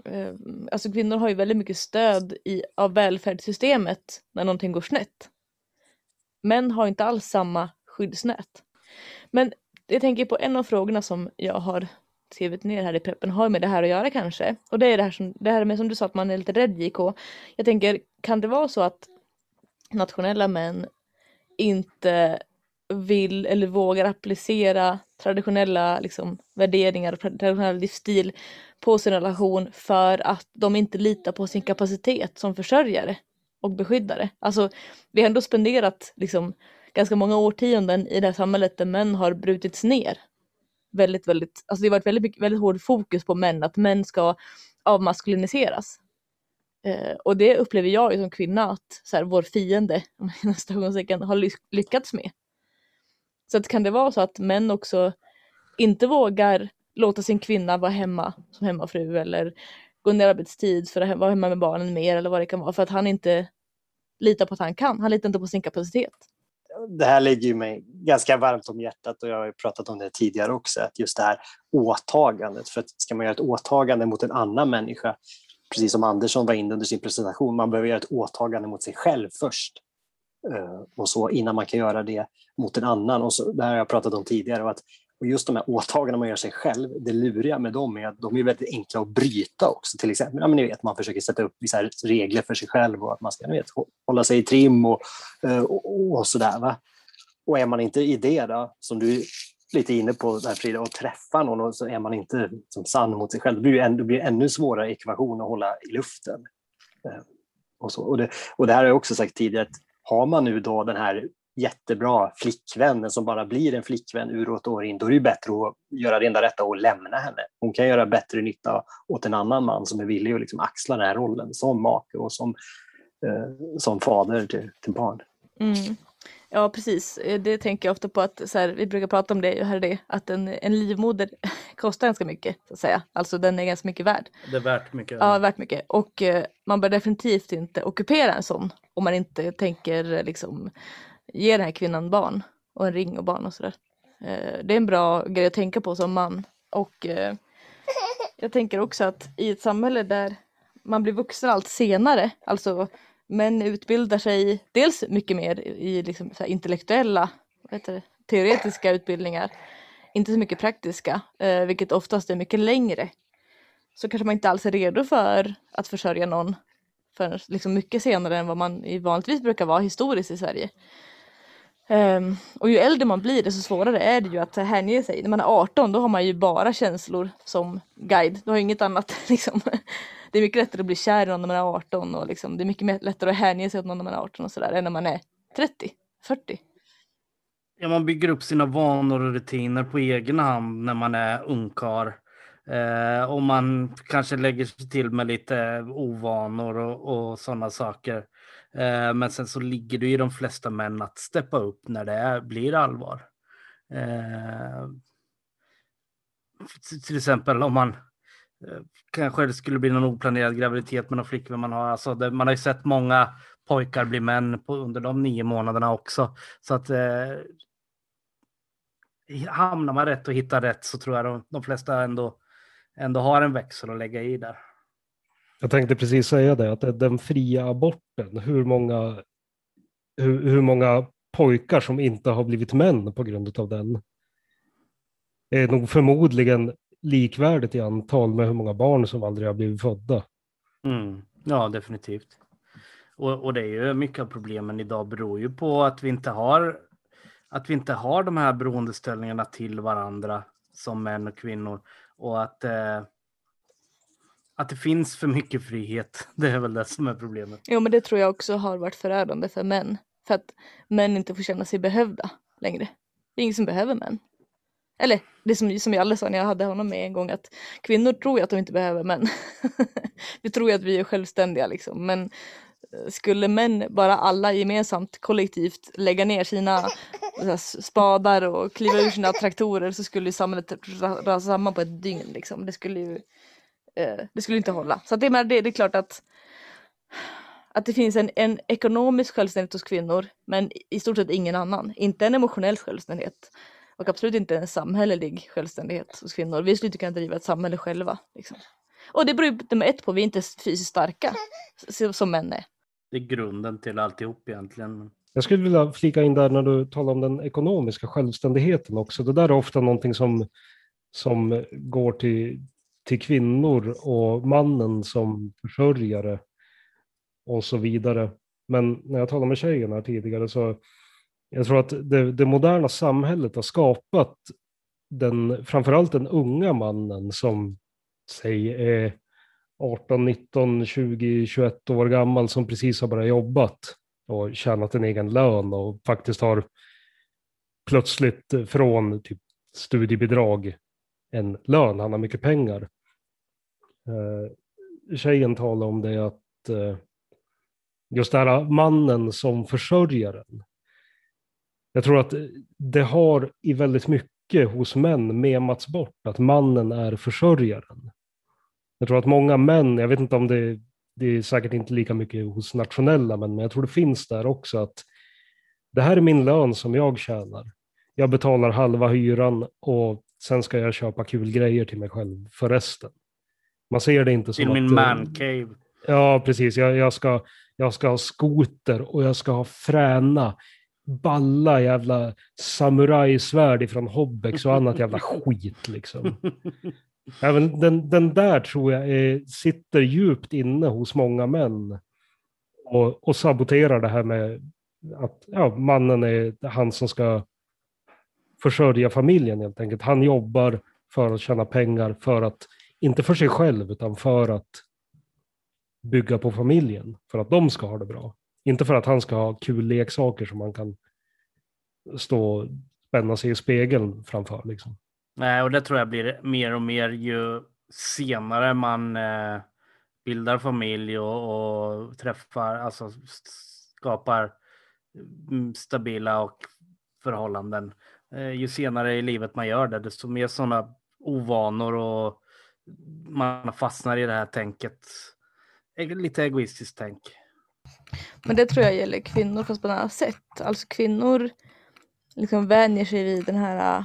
Eh, alltså kvinnor har ju väldigt mycket stöd i, av välfärdssystemet när någonting går snett. Män har inte alls samma skyddsnät. Men jag tänker på en av frågorna som jag har skrivit ner här i preppen har med det här att göra kanske. Och det är det här, som, det här med som du sa att man är lite rädd JK. Jag tänker, kan det vara så att nationella män inte vill eller vågar applicera traditionella liksom, värderingar och traditionell livsstil på sin relation för att de inte litar på sin kapacitet som försörjare och beskyddare. Alltså, vi har ändå spenderat liksom, ganska många årtionden i det här samhället där män har brutits ner väldigt, väldigt, alltså det har varit väldigt, väldigt hård fokus på män, att män ska avmaskuliniseras. Eh, och det upplever jag som kvinna att så här, vår fiende, *laughs* har ly- lyckats med. Så att kan det vara så att män också inte vågar låta sin kvinna vara hemma som hemmafru eller gå ner i arbetstid för att vara hemma med barnen mer eller vad det kan vara för att han inte litar på att han kan. Han litar inte på sin kapacitet. det här ligger ju mig ganska varmt om hjärtat och jag har ju pratat om det tidigare också, att just det här åtagandet. För att ska man göra ett åtagande mot en annan människa, precis som Andersson var inne under sin presentation, man behöver göra ett åtagande mot sig själv först. Eh, och så innan man kan göra det mot en annan. Och så, det här har jag pratat om tidigare. Och, att, och just de här åtagandena man gör sig själv, det luriga med dem är att de är väldigt enkla att bryta också. Till exempel, ja, men ni vet, man försöker sätta upp vissa regler för sig själv och att man ska ni vet, hålla sig i trim och, eh, och, och sådär. Va? Och är man inte i det då, som du lite inne på det här Frida, att träffa någon och så är man inte som sann mot sig själv, då blir det, en, det blir ännu svårare ekvation att hålla i luften. Eh, Och, så. Och, det, och det här har jag också sagt tidigare, att har man nu då den här jättebra flickvännen som bara blir en flickvän ur och år in, då är det ju bättre att göra det enda rätta och lämna henne. Hon kan göra bättre nytta åt en annan man som är villig att liksom axla den här rollen som make och som, eh, som fader till, till barn. Mm. Ja precis, Eh, det tänker jag ofta på att så här, vi brukar prata om det, här är det, att en, en livmoder *laughs* kostar ganska mycket så att säga. Alltså den är ganska mycket värd. det är värt mycket. Ja, värt mycket. Och eh, man bör definitivt inte ockupera en sån om man inte tänker eh, liksom ge den här kvinnan barn och en ring och barn och sådär. Eh, det är en bra grej att tänka på som man. Och eh, jag tänker också att i ett samhälle där man blir vuxen allt senare, alltså män utbildar sig dels mycket mer i liksom så här intellektuella, vad heter det, teoretiska utbildningar, inte så mycket praktiska, eh, vilket oftast är mycket längre så kanske man inte alls är redo för att försörja någon för liksom mycket senare än vad man vanligtvis brukar vara historiskt i Sverige. Um, och ju äldre man blir desto svårare är det ju att hänge sig. När man är 18 då har man ju bara känslor som guide. Du har ju inget annat *laughs* liksom. Det är mycket lättare att bli kär i någon när man är 18 och liksom, det är mycket lättare att hänge sig åt någon när man är 18 och sådär än när man är 30, 40. Ja, man bygger upp sina vanor och rutiner på egen hand när man är ungkarl. Eh, och man kanske lägger sig till med lite ovanor och, och sådana saker. Eh, men sen så ligger det ju i de flesta män att steppa upp när det är, blir allvar. Eh, till- exempel om man Eh, kanske det skulle bli någon oplanerad graviditet med någon flickvän man har. Alltså det, man har ju sett många pojkar bli män på, under de nio månaderna också. Så att eh, hamnar man rätt och hittar rätt så tror jag de, de flesta ändå, ändå har en växel att lägga i där. Jag tänkte precis säga det, att den fria aborten, hur många, hur, hur många pojkar som inte har blivit män på grund av den är nog förmodligen likvärdigt i antal med hur många barn som aldrig har blivit födda. Mm. Ja, definitivt. Och, och det är ju mycket av problemen idag beror ju på att vi inte har att vi inte har de här beroendeställningarna till varandra som män och kvinnor och att eh, att det finns för mycket frihet. *laughs* Det är väl det som är problemet. Jo men det tror jag också har varit förödande för män. För att män inte får känna sig behövda längre. Det är ingen som behöver män. Eller det som, som Jalle sa när jag hade honom med en gång att kvinnor tror ju att de inte behöver män. *laughs* vi tror ju att vi är självständiga liksom men eh, skulle män bara alla gemensamt kollektivt lägga ner sina så här, spadar och kliva ur sina traktorer så skulle samhället rasa samman på ett dygn liksom. Det skulle ju eh, det skulle inte hålla. Så att det, det, det är klart att att det finns en, en ekonomisk självständighet hos kvinnor men i stort sett ingen annan. Inte en emotionell självständighet och absolut inte en samhällelig självständighet hos kvinnor. Vi skulle inte kunna driva ett samhälle själva. Liksom. Och det beror ju nummer ett på, vi är inte fysiskt starka som män är. Det är grunden till alltihop egentligen. Jag skulle vilja flika in där när du talar om den ekonomiska självständigheten också. Det där är ofta någonting som, som går till, till kvinnor och mannen som försörjare och så vidare. Men när jag talade med tjejen här tidigare så jag tror att det, det moderna samhället har skapat den, framförallt den unga mannen som säg är 18, 19, 20, 21 år gammal som precis har börjat jobbat och tjänat en egen lön och faktiskt har plötsligt från typ studiebidrag en lön, han har mycket pengar. Eh, tjejen talar om det att eh, just det här mannen som försörjaren. Jag tror att det har i väldigt mycket hos män memats bort att mannen är försörjaren. Jag tror att många män, jag vet inte om det, det är säkert inte lika mycket hos nationella män, men jag tror det finns där också att det här är min lön som jag tjänar. Jag betalar halva hyran och sen ska jag köpa kul grejer till mig själv för resten. Man ser det inte som Till min att... eh, mancave. Ja, precis. Jag, jag, ska, jag ska ha skoter och jag ska ha fräna, balla jävla samurajsvärd ifrån Hobbex och annat *laughs* jävla skit liksom. Även den, den där tror jag är, sitter djupt inne hos många män. Och, och saboterar det här med att ja, mannen är han som ska försörja familjen helt enkelt. Han jobbar för att tjäna pengar, för att, inte för sig själv, utan för att bygga på familjen. För att de ska ha det bra. Inte för att han ska ha kul leksaker som man kan stå och spänna sig i spegeln framför. Liksom. Nej, och det tror jag blir mer och mer ju senare man eh, bildar familj och, och träffar, alltså skapar mm, stabila och förhållanden. Eh, ju senare i livet man gör det, desto mer sådana ovanor och man fastnar i det här tänket. Lite egoistiskt tänk. Men det tror jag gäller kvinnor fast på ett annat sätt. Alltså kvinnor liksom vänjer sig vid den här äh,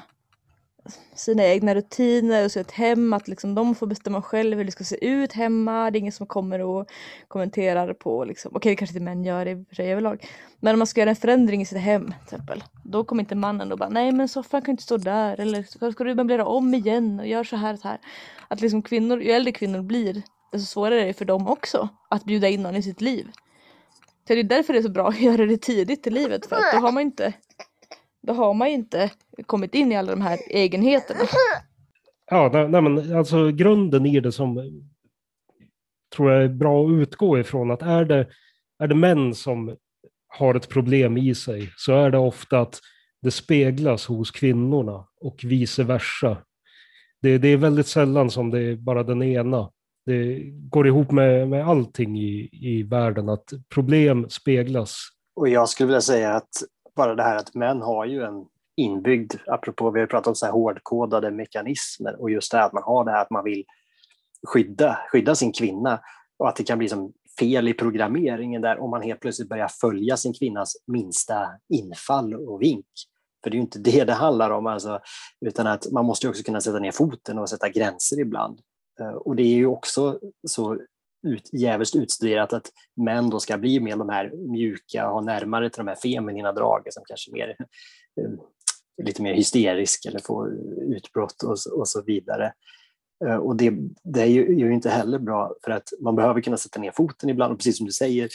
sina egna rutiner och sitt hem att liksom de får bestämma själva hur det ska se ut hemma. Det är ingen som kommer och kommenterar på liksom, okej det kanske inte män gör i och för sig överlag. Men om man ska göra en förändring i sitt hem till exempel. Då kommer inte mannen och bara nej men soffan kan inte stå där eller ska, ska du möblera om igen och gör så här och så här. Att liksom kvinnor, ju äldre kvinnor blir desto svårare är det för dem också att bjuda in någon i sitt liv. Så det är därför det är så bra att göra det tidigt i livet för att då har man inte då har man ju inte kommit in i alla de här egenheterna. Ja, nej, nej, men alltså grunden i det som tror jag är bra att utgå ifrån att är det, är det män som har ett problem i sig så är det ofta att det speglas hos kvinnorna och vice versa. Det, det är väldigt sällan som det är bara den ena. Det går ihop med, med allting i, i världen att problem speglas. Och jag skulle vilja säga att bara det här att män har ju en inbyggd, apropå vi har pratat om så här hårdkodade mekanismer och just det här att man har det här att man vill skydda, skydda sin kvinna och att det kan bli som fel i programmeringen där om man helt plötsligt börjar följa sin kvinnas minsta infall och vink. För det är ju inte det det handlar om, alltså, utan att man måste ju också kunna sätta ner foten och sätta gränser ibland. Eh, och det är ju också så ut, jävligt utstuderat att män då ska bli mer de här mjuka och ha närmare till de här feminina dragen som kanske är mer, eh, lite mer hysterisk eller får utbrott och, så- och så vidare. Eh, och det, det är ju, inte heller bra för att man behöver kunna sätta ner foten ibland och precis som du säger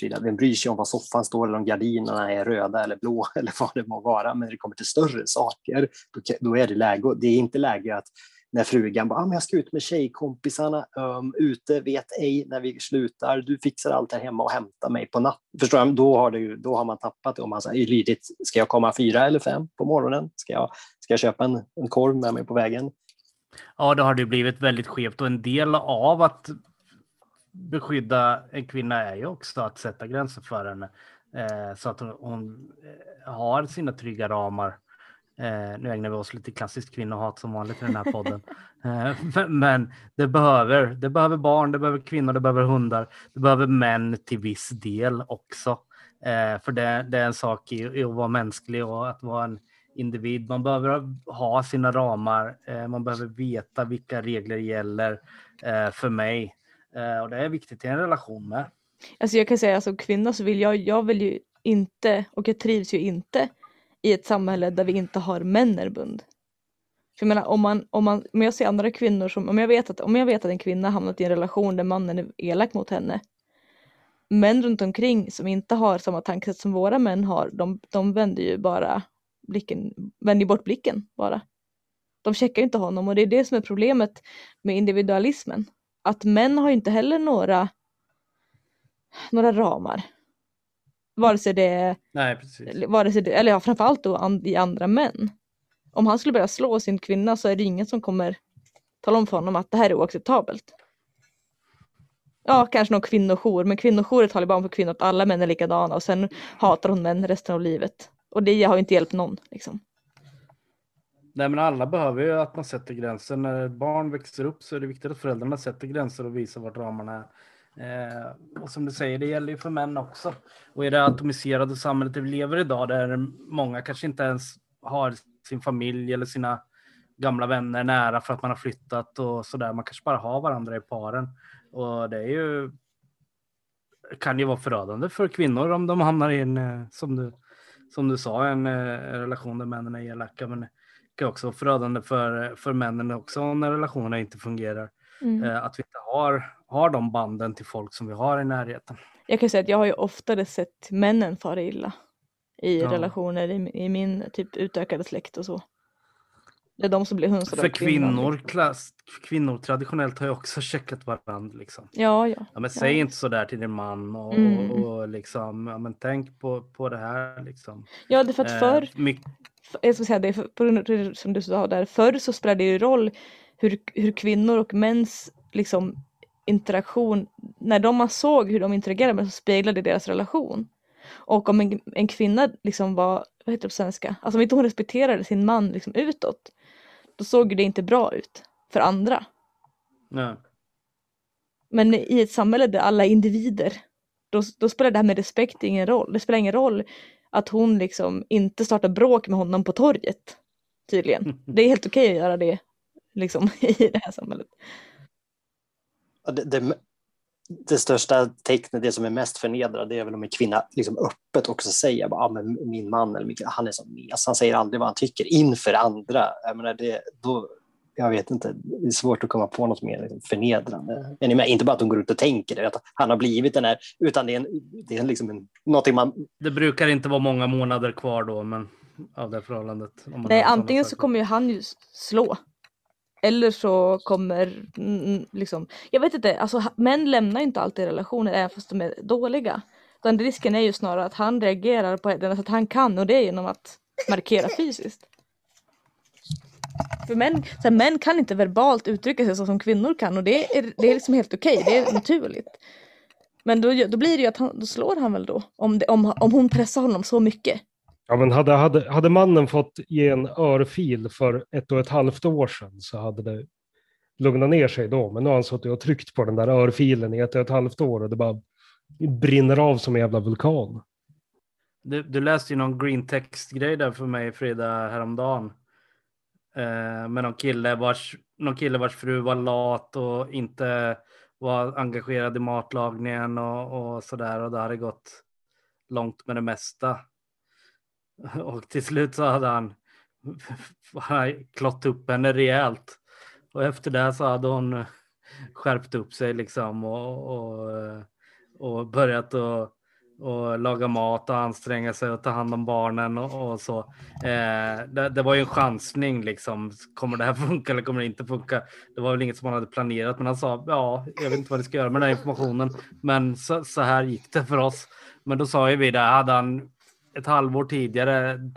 Frida, vem bryr sig om vad soffan står eller om gardinerna är röda eller blå *laughs* eller vad det må vara. Men när det kommer till större saker, då, då är det läge. Det är inte läge att när frugan bara, ah, men jag ska ut med tjejkompisarna, um, ute, vet ej när vi slutar, du fixar allt här hemma och hämtar mig på natten. Förstår du? Då har, det då har man tappat det. Om man säger lydigt, ska jag komma fyra eller fem på morgonen? Ska jag, ska jag köpa en, en korv med mig på vägen? Ja, då har det blivit väldigt skevt och en del av att beskydda en kvinna är ju också att sätta gränser för henne eh, så att hon, hon eh, har sina trygga ramar. Eh, nu ägnar vi oss lite klassiskt kvinnohat som vanligt i den här podden. *laughs* Eh, men, men det behöver, det behöver barn, det behöver kvinnor, det behöver hundar, det behöver män till viss del också. Eh, för det, det är en sak i, i att vara mänsklig och att vara en individ. Man behöver ha sina ramar. Eh, man behöver veta vilka regler gäller eh, för mig. Eh, och det är viktigt i en relation med. Alltså jag kan säga alltså, som kvinna så vill jag, jag vill ju inte och jag trivs ju inte i ett samhälle där vi inte har männerbund. För jag menar om man, om man, om jag ser andra kvinnor som, om jag vet att, om jag vet att en kvinna hamnat i en relation där mannen är elak mot henne. Män runt omkring som inte har samma tankesätt som våra män har, de, de vänder ju bara blicken, vänder bort blicken bara. De checkar inte honom och det är det som är problemet med individualismen. Att män har inte heller några, några ramar. Vare sig det är, Nej, precis. vare sig det, eller ja, framförallt då an, i andra män. Om han skulle börja slå sin kvinna så är det ingen som kommer tala om för honom att det här är oacceptabelt. Ja, kanske någon kvinnojour, men kvinnojourer talar bara om för kvinnor att alla män är likadana och sen hatar hon män resten av livet. Och det har ju inte hjälpt någon. Liksom. Nej, men alla behöver ju att man sätter gränser. När barn växer upp så är det viktigt att föräldrarna sätter gränser och visar vart ramarna är. Eh, och som du säger, det gäller ju för män också. Och i det atomiserade samhället vi lever i idag, där många kanske inte ens har sin familj eller sina gamla vänner nära för att man har flyttat och sådär. Man kanske bara har varandra i paren. Och det är ju kan ju vara förödande för kvinnor om de hamnar i en, eh, som du, som du sa, en eh, relation där männen är elaka. Men det kan också vara förödande för, för männen också när relationerna inte fungerar. Mm. Eh, Att vi inte har, har de banden till folk som vi har i närheten. Jag kan säga att jag har ju oftare sett männen fara illa i Ja. relationer i, i min typ utökade släkt och så. Det är de som blir hunsade För kvinnan, kvinnor, liksom. klass, kvinnor traditionellt har ju också checkat varandra. Liksom. Ja, ja. Ja, men säg inte så där till din man och, Mm. och, och liksom, ja, men tänk på, på det här. Liksom. Ja, det är för att förr, Eh, mycket, jag ska säga det, för, på grund som du sa där, förr så spelade det ju roll hur, hur kvinnor och mäns liksom interaktion, när de man såg hur de interagerade med så speglade det deras relation. Och om en, en kvinna liksom var, vad heter det på svenska, alltså om inte hon respekterade sin man liksom utåt, då såg det inte bra ut för andra. ja. Men i ett samhälle där alla är individer, då, då spelar det här med respekt ingen roll. Det spelar ingen roll att hon liksom inte startar bråk med honom på torget. Tydligen. *laughs* Det är helt okej att göra det liksom *laughs* i det här samhället. Det, det, det största tecknet, det som är mest förnedrande, det är väl om en kvinna liksom öppet också säger att ah, men min man eller min, han är som mes. Han säger aldrig vad han tycker inför andra. Jag, menar, det, då, jag vet inte, det är svårt att komma på något mer liksom, förnedrande. Ni med? Inte bara att hon går ut och tänker det, att han har blivit den här, utan det är, en, det är liksom en, någonting man... Det brukar inte vara många månader kvar då, men av det förhållandet. om man Nej, antingen så kommer ju han ju slå. Eller så kommer, liksom, jag vet inte, alltså män lämnar inte alltid relationer även fast de är dåliga. Utan risken är ju snarare att han reagerar på det alltså att han kan och det är genom att markera fysiskt. För män, så här, män kan inte verbalt uttrycka sig så som kvinnor kan och det är, det är liksom helt okej, det är naturligt. Men då, då blir det ju att han, då slår han väl då, om, det, om, om hon pressar honom så mycket. Ja, men hade, hade, hade mannen fått ge en örfil för ett och ett halvt år sedan så hade det lugnat ner sig då. Men nu har han suttit och tryckt på den där örfilen i ett och ett halvt år och det bara brinner av som en jävla vulkan. Du, du läste ju någon green text-grej där för mig Frida häromdagen. Eh, med någon kille, vars, någon kille vars fru var lat och inte var engagerad i matlagningen och, och sådär. Och det hade gått långt med det mesta. *laughs* Och till slut så hade han, klott upp henne rejält. Och efter det så hade hon skärpt upp sig liksom och, och, och börjat att och laga mat och anstränga sig och ta hand om barnen och, och så. Eh, det, det, var ju en chansning liksom. Kommer det här *laughs* funka eller kommer det inte funka? Det var väl inget som han hade planerat, men han sa ja, jag vet inte vad det ska göra med den här informationen, men så, så här gick det för oss. Men då sa ju vi det, hade han ett halvår tidigare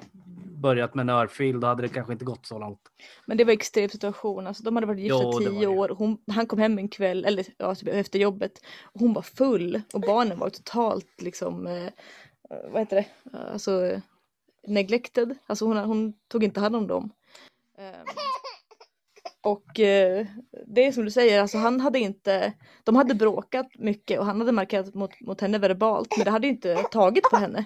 börjat med en örfil, då hade det kanske inte gått så långt. Men det var extrem situation, alltså, de hade varit gifta Jo, tio år. Hon, han kom hem en kväll, eller ja, typ efter jobbet, och hon var full och barnen var totalt liksom, eh, vad heter det, alltså eh, neglected. Alltså hon, hon tog inte hand om dem. Ehm, och eh, det är som du säger, alltså han hade inte, de hade bråkat mycket och han hade markerat mot, mot henne verbalt, men det hade inte tagit på henne.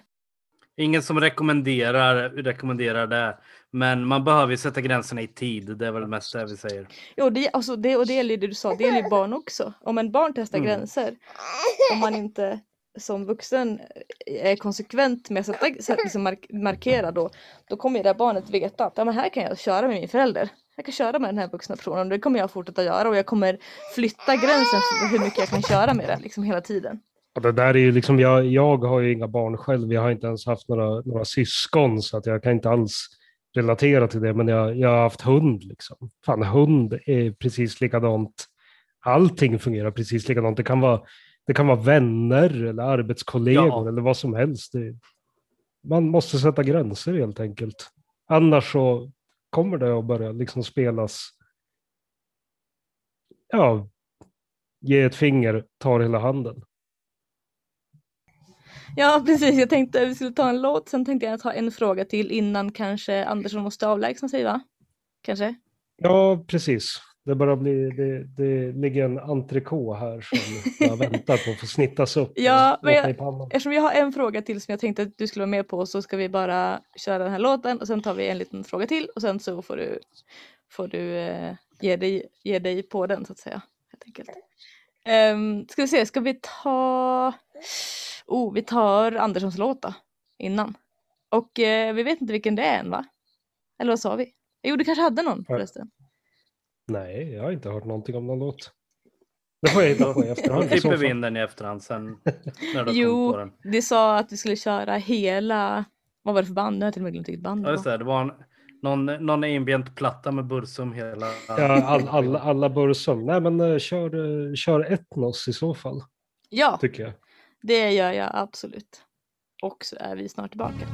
Ingen som rekommenderar, rekommenderar det, men man behöver ju sätta gränserna i tid. Det är väl mest det vi säger. Jo, det, alltså det, och det gäller ju det du sa, det gäller ju barn också. Om en barn testar Mm. gränser, om man inte som vuxen är konsekvent med att sätta, sätta, liksom mark, markera då, då kommer ju det barnet veta att ja, men här kan jag köra med min förälder. Jag kan köra med den här vuxna personen och det kommer jag fortsätta göra och jag kommer flytta gränsen för hur mycket jag kan köra med den liksom hela tiden. Och det där är ju liksom, jag, jag har ju inga barn själv, jag har inte ens haft några, några syskon så att jag kan inte alls relatera till det, men jag, jag har haft hund liksom. Fan, hund är precis likadant. Allting fungerar precis likadant. Det kan vara, det kan vara vänner eller arbetskollegor Ja. eller vad som helst. Det, man måste sätta gränser helt enkelt. Annars så kommer det att börja liksom spelas, ja, ge ett finger, tar hela handen. Ja precis, jag tänkte vi skulle ta en låt, sen tänkte jag ta en fråga till innan kanske Andersson måste avlägsna sig va? Kanske? Ja, precis. Det börjar bli, det, det ligger en entrecote här som jag väntar på att få snittas upp. Ja, men jag-. Eftersom jag har en fråga till som jag tänkte att du skulle vara med på så ska vi bara köra den här låten och sen tar vi en liten fråga till och sen så får du, får du eh, ge, dig, ge dig på den så att säga. Helt enkelt. Um, ska vi se, ska vi ta... Oh, vi tar Anderssons låt då, innan. Och eh, vi vet inte vilken det är än va? Eller vad sa vi? Jo, du kanske hade någon förresten. Nej, jag har inte hört någonting om någon låt. Det får jag hitta på i *laughs* efterhand. klipper vi in den i efterhand sen. När du Jo, på den. vi sa att vi skulle köra hela... Vad var det för band? Nu har jag till och med glömt vilket band Ja, det var. det, det var en, någon, någon ambient platta med Bursum hela... Ja, all, all, alla Bursum. Nej, men uh, kör, uh, kör Etnos i så fall, Ja, tycker jag det gör jag absolut. Och så är vi snart tillbaka.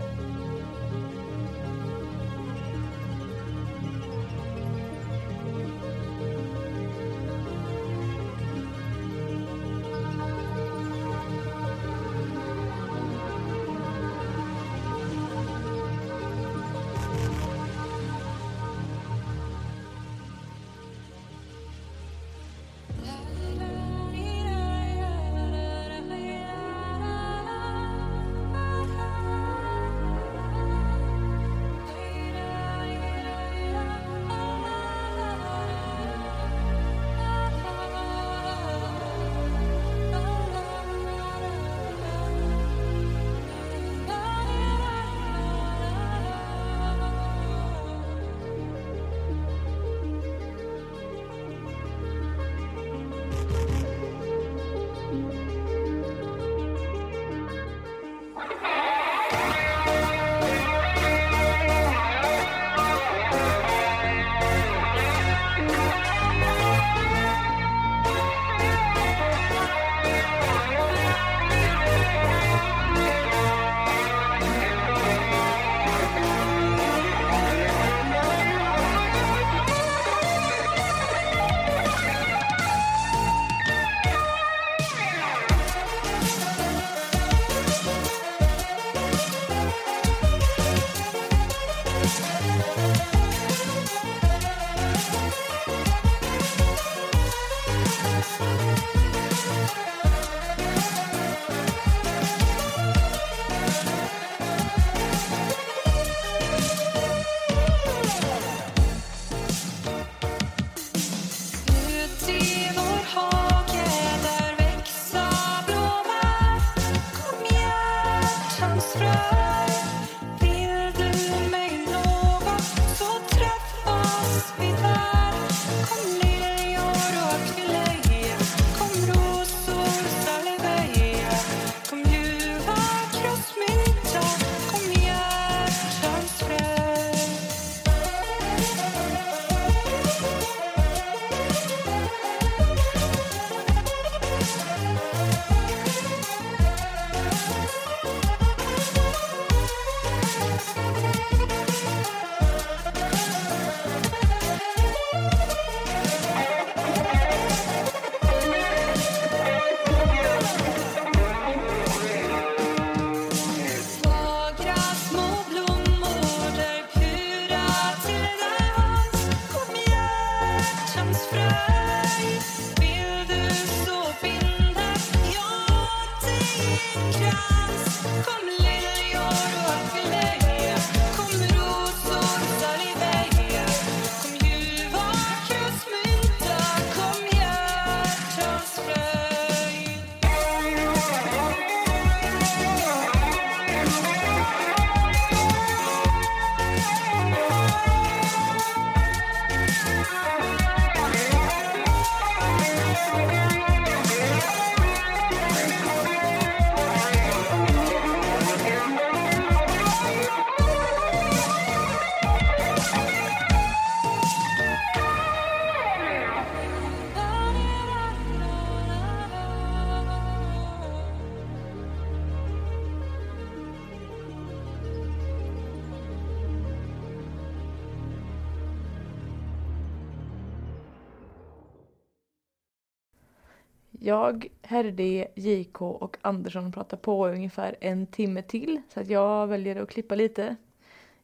Herde, JK och Andersson pratar på i ungefär en timme till. Så att jag väljer att klippa lite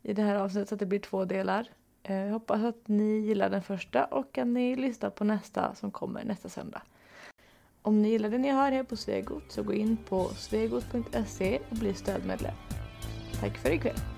i det här avsnittet så att det blir två delar. Jag hoppas att ni gillar den första och att ni lyssnar på nästa som kommer nästa söndag. Om ni gillar det ni hör här på Svegot så gå in på svegot.se och bli stödmedlem. Tack för ikväll!